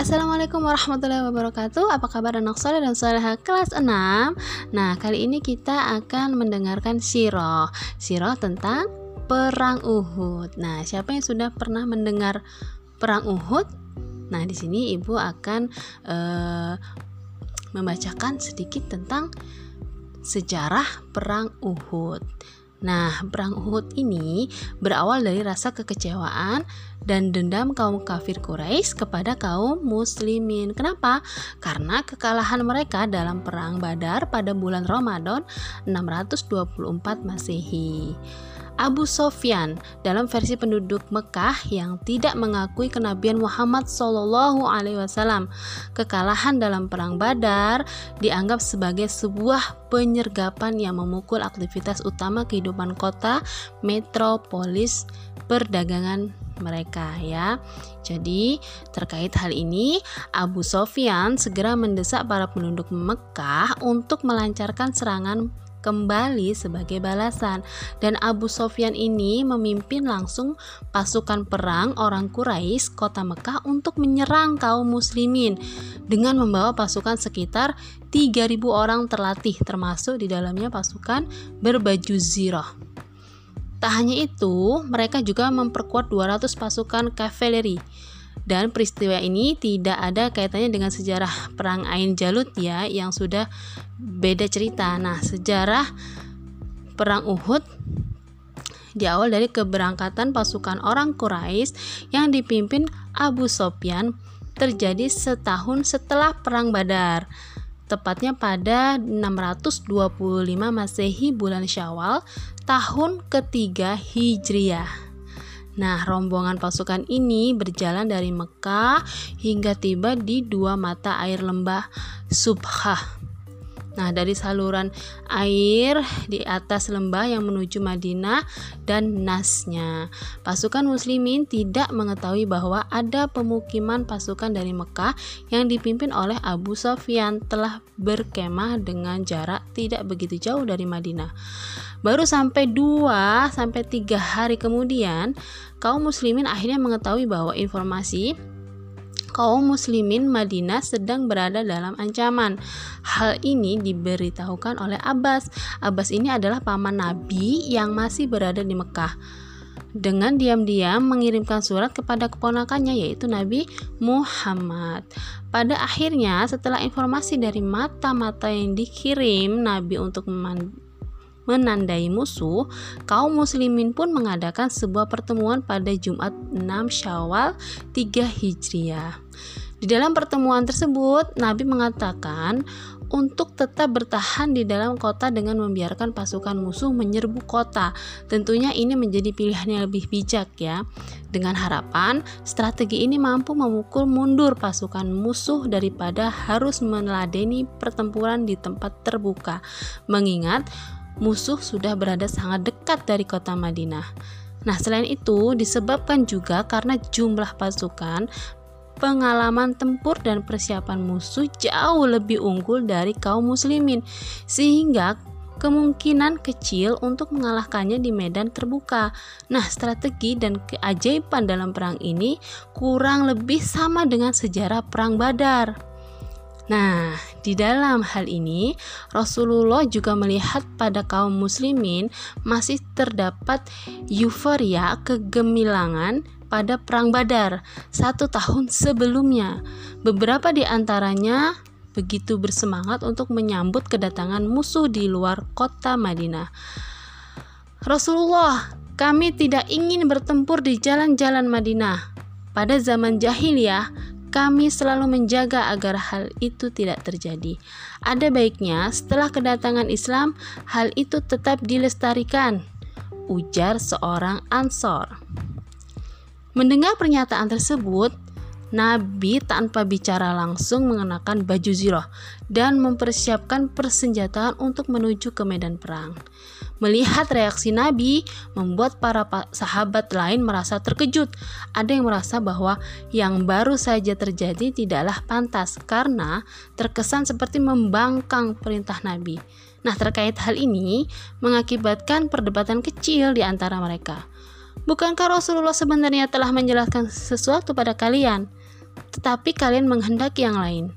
Assalamualaikum warahmatullahi wabarakatuh. Apa kabar anak soleh dan soleha kelas 6 Nah kali ini kita akan mendengarkan siroh. Siroh tentang perang Uhud. Nah siapa yang sudah pernah mendengar perang Uhud? Nah di sini ibu akan uh, membacakan sedikit tentang sejarah perang Uhud Nah, perang Uhud ini berawal dari rasa kekecewaan dan dendam kaum kafir Quraisy kepada kaum muslimin. Kenapa? Karena kekalahan mereka dalam perang Badar pada bulan Ramadan 624 Masehi. Abu Sofyan dalam versi penduduk Mekah yang tidak mengakui kenabian Muhammad Shallallahu Alaihi Wasallam. Kekalahan dalam perang Badar dianggap sebagai sebuah penyergapan yang memukul aktivitas utama kehidupan kota metropolis perdagangan mereka ya. Jadi terkait hal ini Abu Sofyan segera mendesak para penduduk Mekah untuk melancarkan serangan kembali sebagai balasan dan Abu Sofyan ini memimpin langsung pasukan perang orang Quraisy kota Mekah untuk menyerang kaum muslimin dengan membawa pasukan sekitar 3000 orang terlatih termasuk di dalamnya pasukan berbaju zirah. Tak hanya itu, mereka juga memperkuat 200 pasukan kavaleri dan peristiwa ini tidak ada kaitannya dengan sejarah perang Ain Jalut ya yang sudah beda cerita. Nah, sejarah perang Uhud diawal dari keberangkatan pasukan orang Quraisy yang dipimpin Abu Sofyan terjadi setahun setelah perang Badar tepatnya pada 625 Masehi bulan Syawal tahun ketiga Hijriah. Nah, rombongan pasukan ini berjalan dari Mekah hingga tiba di dua mata air lembah Subhah. Nah, dari saluran air di atas lembah yang menuju Madinah dan Nasnya, pasukan muslimin tidak mengetahui bahwa ada pemukiman pasukan dari Mekah yang dipimpin oleh Abu Sofyan telah berkemah dengan jarak tidak begitu jauh dari Madinah. Baru sampai 2 sampai 3 hari kemudian, kaum muslimin akhirnya mengetahui bahwa informasi kaum muslimin Madinah sedang berada dalam ancaman. Hal ini diberitahukan oleh Abbas. Abbas ini adalah paman Nabi yang masih berada di Mekah. Dengan diam-diam mengirimkan surat kepada keponakannya yaitu Nabi Muhammad. Pada akhirnya setelah informasi dari mata-mata yang dikirim Nabi untuk menandai musuh, kaum muslimin pun mengadakan sebuah pertemuan pada Jumat 6 Syawal 3 Hijriah. Di dalam pertemuan tersebut, Nabi mengatakan untuk tetap bertahan di dalam kota dengan membiarkan pasukan musuh menyerbu kota. Tentunya ini menjadi pilihan yang lebih bijak ya. Dengan harapan strategi ini mampu memukul mundur pasukan musuh daripada harus meneladeni pertempuran di tempat terbuka. Mengingat musuh sudah berada sangat dekat dari kota Madinah. Nah, selain itu disebabkan juga karena jumlah pasukan, pengalaman tempur dan persiapan musuh jauh lebih unggul dari kaum muslimin sehingga kemungkinan kecil untuk mengalahkannya di medan terbuka. Nah, strategi dan keajaiban dalam perang ini kurang lebih sama dengan sejarah perang Badar. Nah, di dalam hal ini Rasulullah juga melihat pada kaum muslimin masih terdapat euforia kegemilangan pada perang Badar satu tahun sebelumnya. Beberapa di antaranya begitu bersemangat untuk menyambut kedatangan musuh di luar kota Madinah. Rasulullah, kami tidak ingin bertempur di jalan-jalan Madinah. Pada zaman jahiliyah, kami selalu menjaga agar hal itu tidak terjadi. Ada baiknya setelah kedatangan Islam, hal itu tetap dilestarikan, ujar seorang Ansor. Mendengar pernyataan tersebut, Nabi tanpa bicara langsung mengenakan baju ziroh dan mempersiapkan persenjataan untuk menuju ke medan perang. Melihat reaksi Nabi membuat para sahabat lain merasa terkejut. Ada yang merasa bahwa yang baru saja terjadi tidaklah pantas karena terkesan seperti membangkang perintah Nabi. Nah, terkait hal ini mengakibatkan perdebatan kecil di antara mereka. Bukankah Rasulullah sebenarnya telah menjelaskan sesuatu pada kalian? tetapi kalian menghendaki yang lain.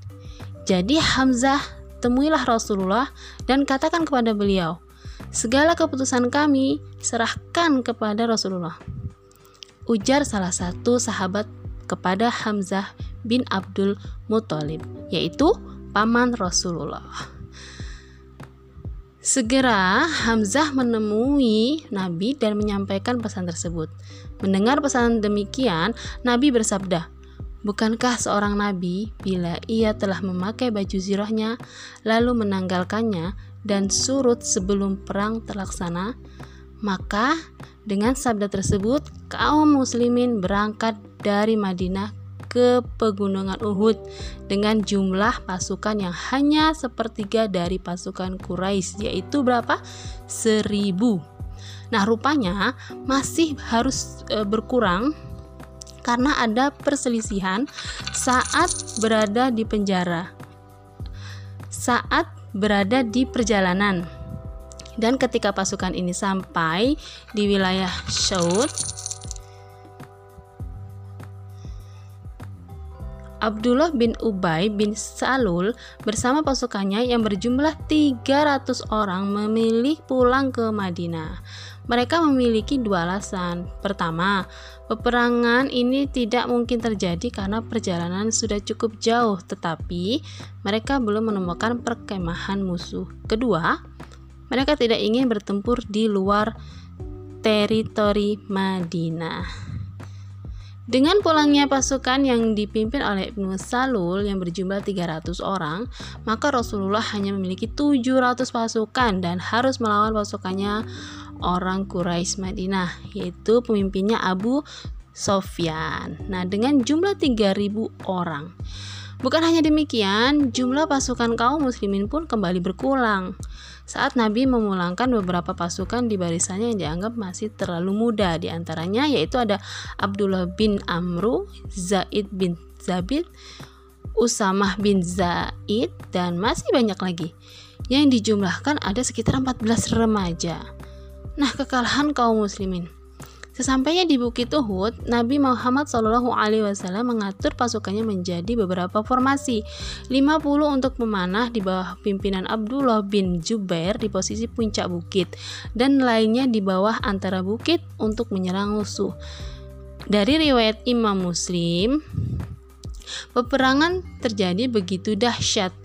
Jadi Hamzah temuilah Rasulullah dan katakan kepada beliau, segala keputusan kami serahkan kepada Rasulullah. Ujar salah satu sahabat kepada Hamzah bin Abdul Muthalib, yaitu paman Rasulullah. Segera Hamzah menemui Nabi dan menyampaikan pesan tersebut. Mendengar pesan demikian, Nabi bersabda, Bukankah seorang nabi bila ia telah memakai baju zirahnya lalu menanggalkannya dan surut sebelum perang terlaksana? Maka dengan sabda tersebut kaum muslimin berangkat dari Madinah ke pegunungan Uhud dengan jumlah pasukan yang hanya sepertiga dari pasukan Quraisy yaitu berapa? Seribu. Nah rupanya masih harus e, berkurang karena ada perselisihan saat berada di penjara, saat berada di perjalanan. Dan ketika pasukan ini sampai di wilayah Shaud, Abdullah bin Ubay bin Salul bersama pasukannya yang berjumlah 300 orang memilih pulang ke Madinah. Mereka memiliki dua alasan. Pertama, peperangan ini tidak mungkin terjadi karena perjalanan sudah cukup jauh, tetapi mereka belum menemukan perkemahan musuh. Kedua, mereka tidak ingin bertempur di luar teritori Madinah. Dengan pulangnya pasukan yang dipimpin oleh Ibnu Salul yang berjumlah 300 orang, maka Rasulullah hanya memiliki 700 pasukan dan harus melawan pasukannya orang Quraisy Madinah, yaitu pemimpinnya Abu Sofyan. Nah, dengan jumlah 3000 orang. Bukan hanya demikian, jumlah pasukan kaum muslimin pun kembali berkurang saat Nabi memulangkan beberapa pasukan di barisannya yang dianggap masih terlalu muda di antaranya yaitu ada Abdullah bin Amru, Zaid bin Zabid, Usamah bin Zaid dan masih banyak lagi. Yang dijumlahkan ada sekitar 14 remaja. Nah, kekalahan kaum muslimin Sesampainya di Bukit Uhud, Nabi Muhammad Wasallam mengatur pasukannya menjadi beberapa formasi. 50 untuk memanah di bawah pimpinan Abdullah bin Jubair di posisi puncak bukit dan lainnya di bawah antara bukit untuk menyerang musuh. Dari riwayat Imam Muslim, peperangan terjadi begitu dahsyat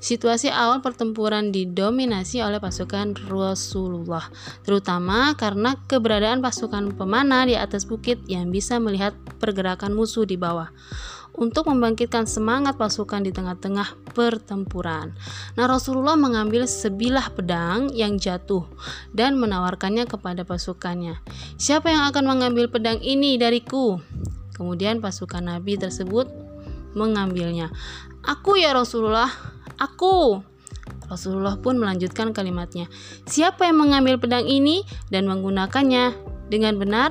Situasi awal pertempuran didominasi oleh pasukan Rasulullah, terutama karena keberadaan pasukan pemanah di atas bukit yang bisa melihat pergerakan musuh di bawah untuk membangkitkan semangat pasukan di tengah-tengah pertempuran. Nah, Rasulullah mengambil sebilah pedang yang jatuh dan menawarkannya kepada pasukannya. Siapa yang akan mengambil pedang ini dariku? Kemudian pasukan Nabi tersebut mengambilnya. Aku ya Rasulullah, Aku. Rasulullah pun melanjutkan kalimatnya. Siapa yang mengambil pedang ini dan menggunakannya dengan benar?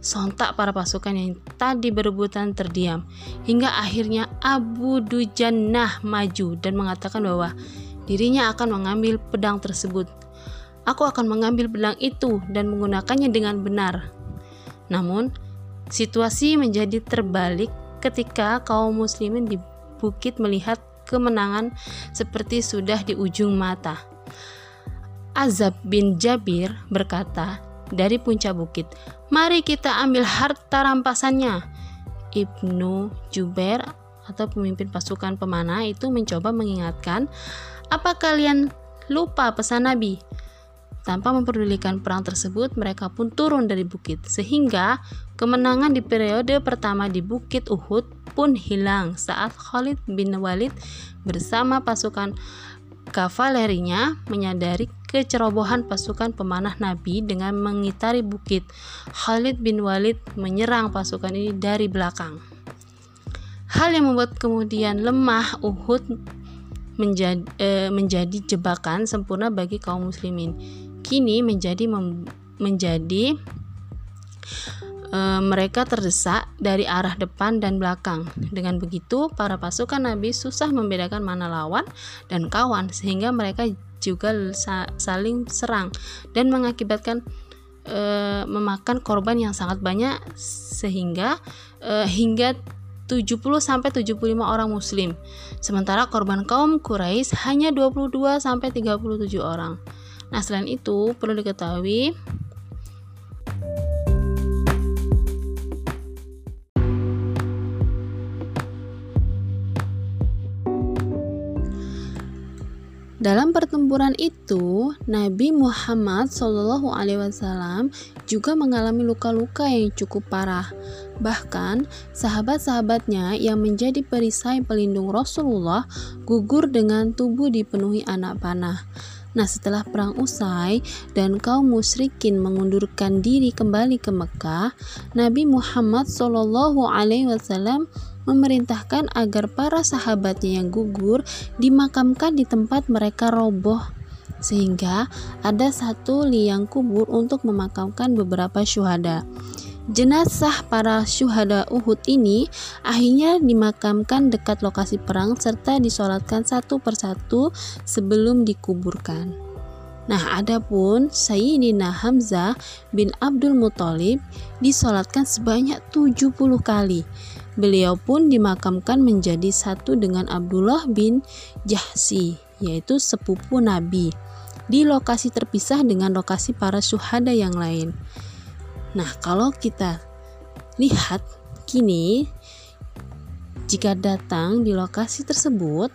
Sontak para pasukan yang tadi berebutan terdiam hingga akhirnya Abu Dujannah maju dan mengatakan bahwa dirinya akan mengambil pedang tersebut. Aku akan mengambil pedang itu dan menggunakannya dengan benar. Namun, situasi menjadi terbalik ketika kaum muslimin di bukit melihat kemenangan seperti sudah di ujung mata. Azab bin Jabir berkata dari puncak bukit, "Mari kita ambil harta rampasannya." Ibnu Jubair atau pemimpin pasukan pemanah itu mencoba mengingatkan, "Apa kalian lupa pesan Nabi?" Tanpa memperdulikan perang tersebut, mereka pun turun dari bukit, sehingga kemenangan di periode pertama di Bukit Uhud pun hilang saat Khalid bin Walid bersama pasukan kavalerinya menyadari kecerobohan pasukan pemanah Nabi dengan mengitari bukit. Khalid bin Walid menyerang pasukan ini dari belakang. Hal yang membuat kemudian lemah Uhud menjadi, eh, menjadi jebakan sempurna bagi kaum muslimin kini menjadi mem, menjadi e, mereka terdesak dari arah depan dan belakang. Dengan begitu, para pasukan Nabi susah membedakan mana lawan dan kawan sehingga mereka juga sa saling serang dan mengakibatkan e, memakan korban yang sangat banyak sehingga e, hingga 70 sampai 75 orang muslim. Sementara korban kaum Quraisy hanya 22 sampai 37 orang. Nah, selain itu perlu diketahui Dalam pertempuran itu, Nabi Muhammad SAW juga mengalami luka-luka yang cukup parah. Bahkan, sahabat-sahabatnya yang menjadi perisai pelindung Rasulullah gugur dengan tubuh dipenuhi anak panah. Nah, setelah perang usai dan kaum musyrikin mengundurkan diri kembali ke Mekah, Nabi Muhammad SAW memerintahkan agar para sahabatnya yang gugur dimakamkan di tempat mereka roboh sehingga ada satu liang kubur untuk memakamkan beberapa syuhada. Jenazah para syuhada Uhud ini akhirnya dimakamkan dekat lokasi perang serta disolatkan satu persatu sebelum dikuburkan. Nah, adapun Sayyidina Hamzah bin Abdul Muthalib disolatkan sebanyak 70 kali Beliau pun dimakamkan menjadi satu dengan Abdullah bin Jahsi, yaitu sepupu Nabi, di lokasi terpisah dengan lokasi para syuhada yang lain. Nah, kalau kita lihat kini, jika datang di lokasi tersebut,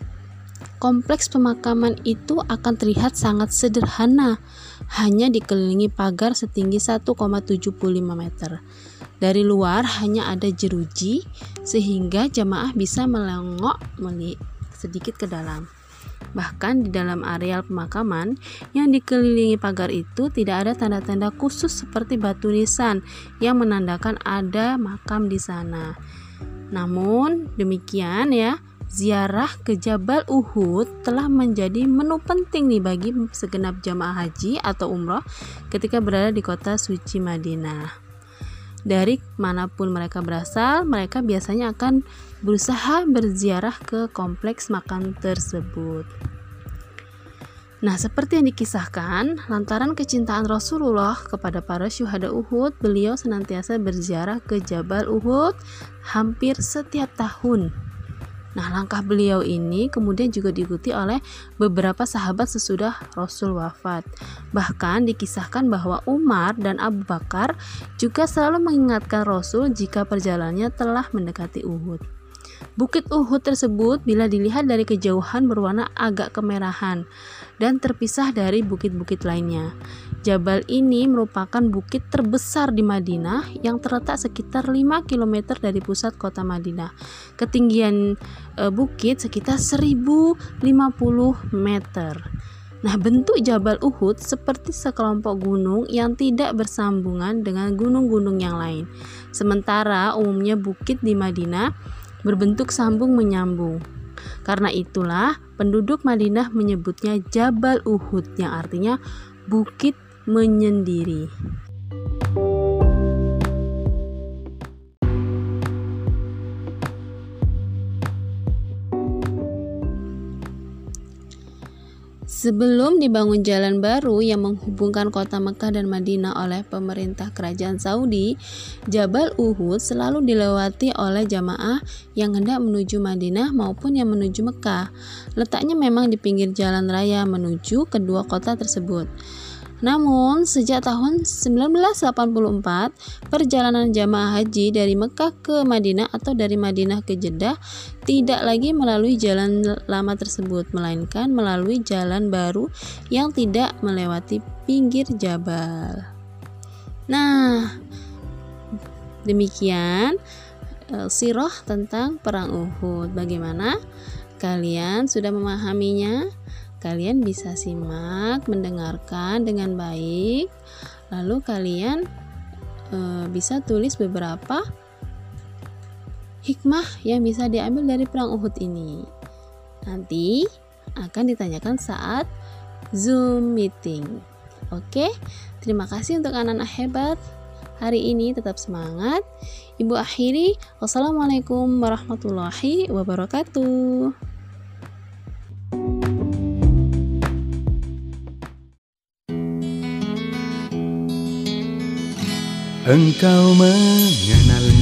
kompleks pemakaman itu akan terlihat sangat sederhana, hanya dikelilingi pagar setinggi 1,75 meter. Dari luar hanya ada jeruji sehingga jamaah bisa melengok sedikit ke dalam. Bahkan di dalam areal pemakaman yang dikelilingi pagar itu tidak ada tanda-tanda khusus seperti batu nisan yang menandakan ada makam di sana. Namun demikian ya, ziarah ke Jabal Uhud telah menjadi menu penting nih bagi segenap jamaah haji atau umroh ketika berada di kota suci Madinah dari mana pun mereka berasal, mereka biasanya akan berusaha berziarah ke kompleks makam tersebut. Nah, seperti yang dikisahkan, lantaran kecintaan Rasulullah kepada para syuhada Uhud, beliau senantiasa berziarah ke Jabal Uhud hampir setiap tahun Nah, langkah beliau ini kemudian juga diikuti oleh beberapa sahabat sesudah Rasul wafat. Bahkan dikisahkan bahwa Umar dan Abu Bakar juga selalu mengingatkan Rasul jika perjalanannya telah mendekati Uhud. Bukit Uhud tersebut bila dilihat dari kejauhan berwarna agak kemerahan dan terpisah dari bukit-bukit lainnya. Jabal ini merupakan bukit terbesar di Madinah yang terletak sekitar 5 km dari pusat kota Madinah. Ketinggian e, bukit sekitar 1050 meter. Nah, bentuk Jabal Uhud seperti sekelompok gunung yang tidak bersambungan dengan gunung-gunung yang lain. Sementara umumnya bukit di Madinah berbentuk sambung menyambung. Karena itulah penduduk Madinah menyebutnya Jabal Uhud yang artinya bukit menyendiri. Sebelum dibangun jalan baru yang menghubungkan kota Mekah dan Madinah oleh pemerintah kerajaan Saudi, Jabal Uhud selalu dilewati oleh jamaah yang hendak menuju Madinah maupun yang menuju Mekah. Letaknya memang di pinggir jalan raya menuju kedua kota tersebut. Namun, sejak tahun 1984, perjalanan jamaah haji dari Mekah ke Madinah atau dari Madinah ke Jeddah tidak lagi melalui jalan lama tersebut, melainkan melalui jalan baru yang tidak melewati pinggir jabal. Nah, demikian uh, sirah tentang perang Uhud. Bagaimana? Kalian sudah memahaminya? Kalian bisa simak, mendengarkan dengan baik. Lalu kalian e, bisa tulis beberapa hikmah yang bisa diambil dari perang Uhud ini. Nanti akan ditanyakan saat Zoom meeting. Oke, terima kasih untuk anak-anak hebat. Hari ini tetap semangat. Ibu akhiri, wassalamualaikum warahmatullahi wabarakatuh. Engkau mengenalnya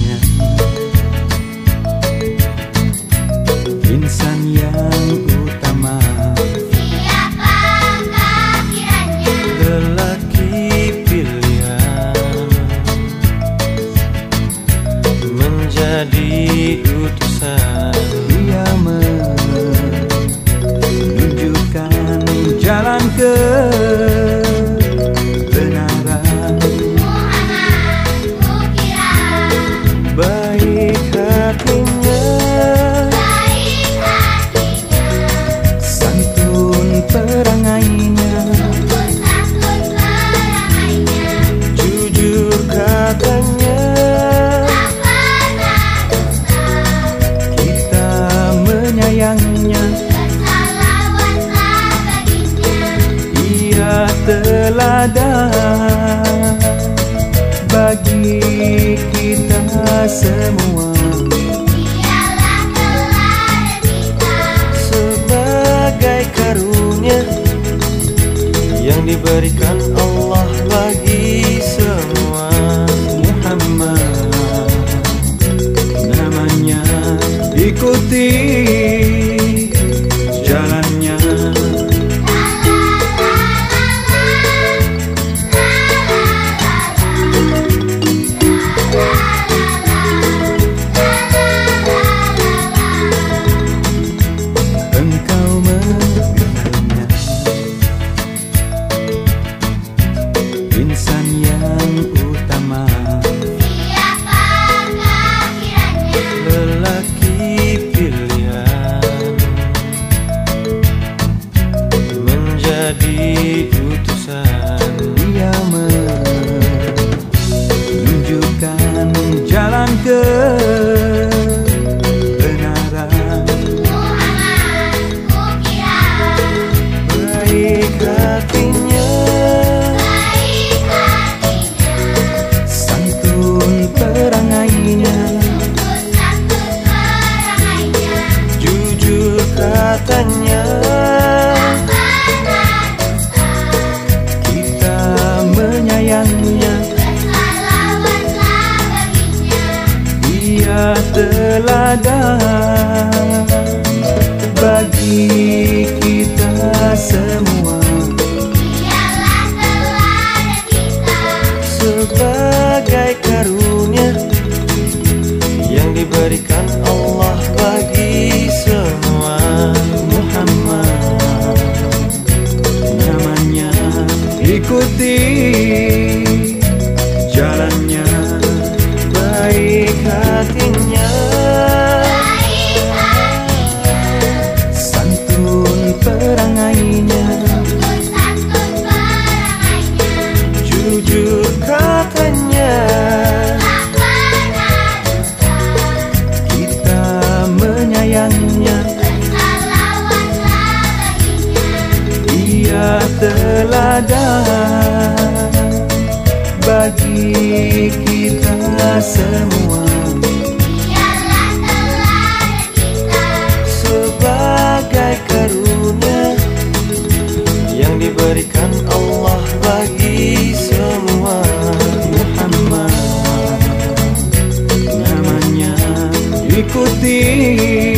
menunjukkan jalan kebenaran gelada e curtir.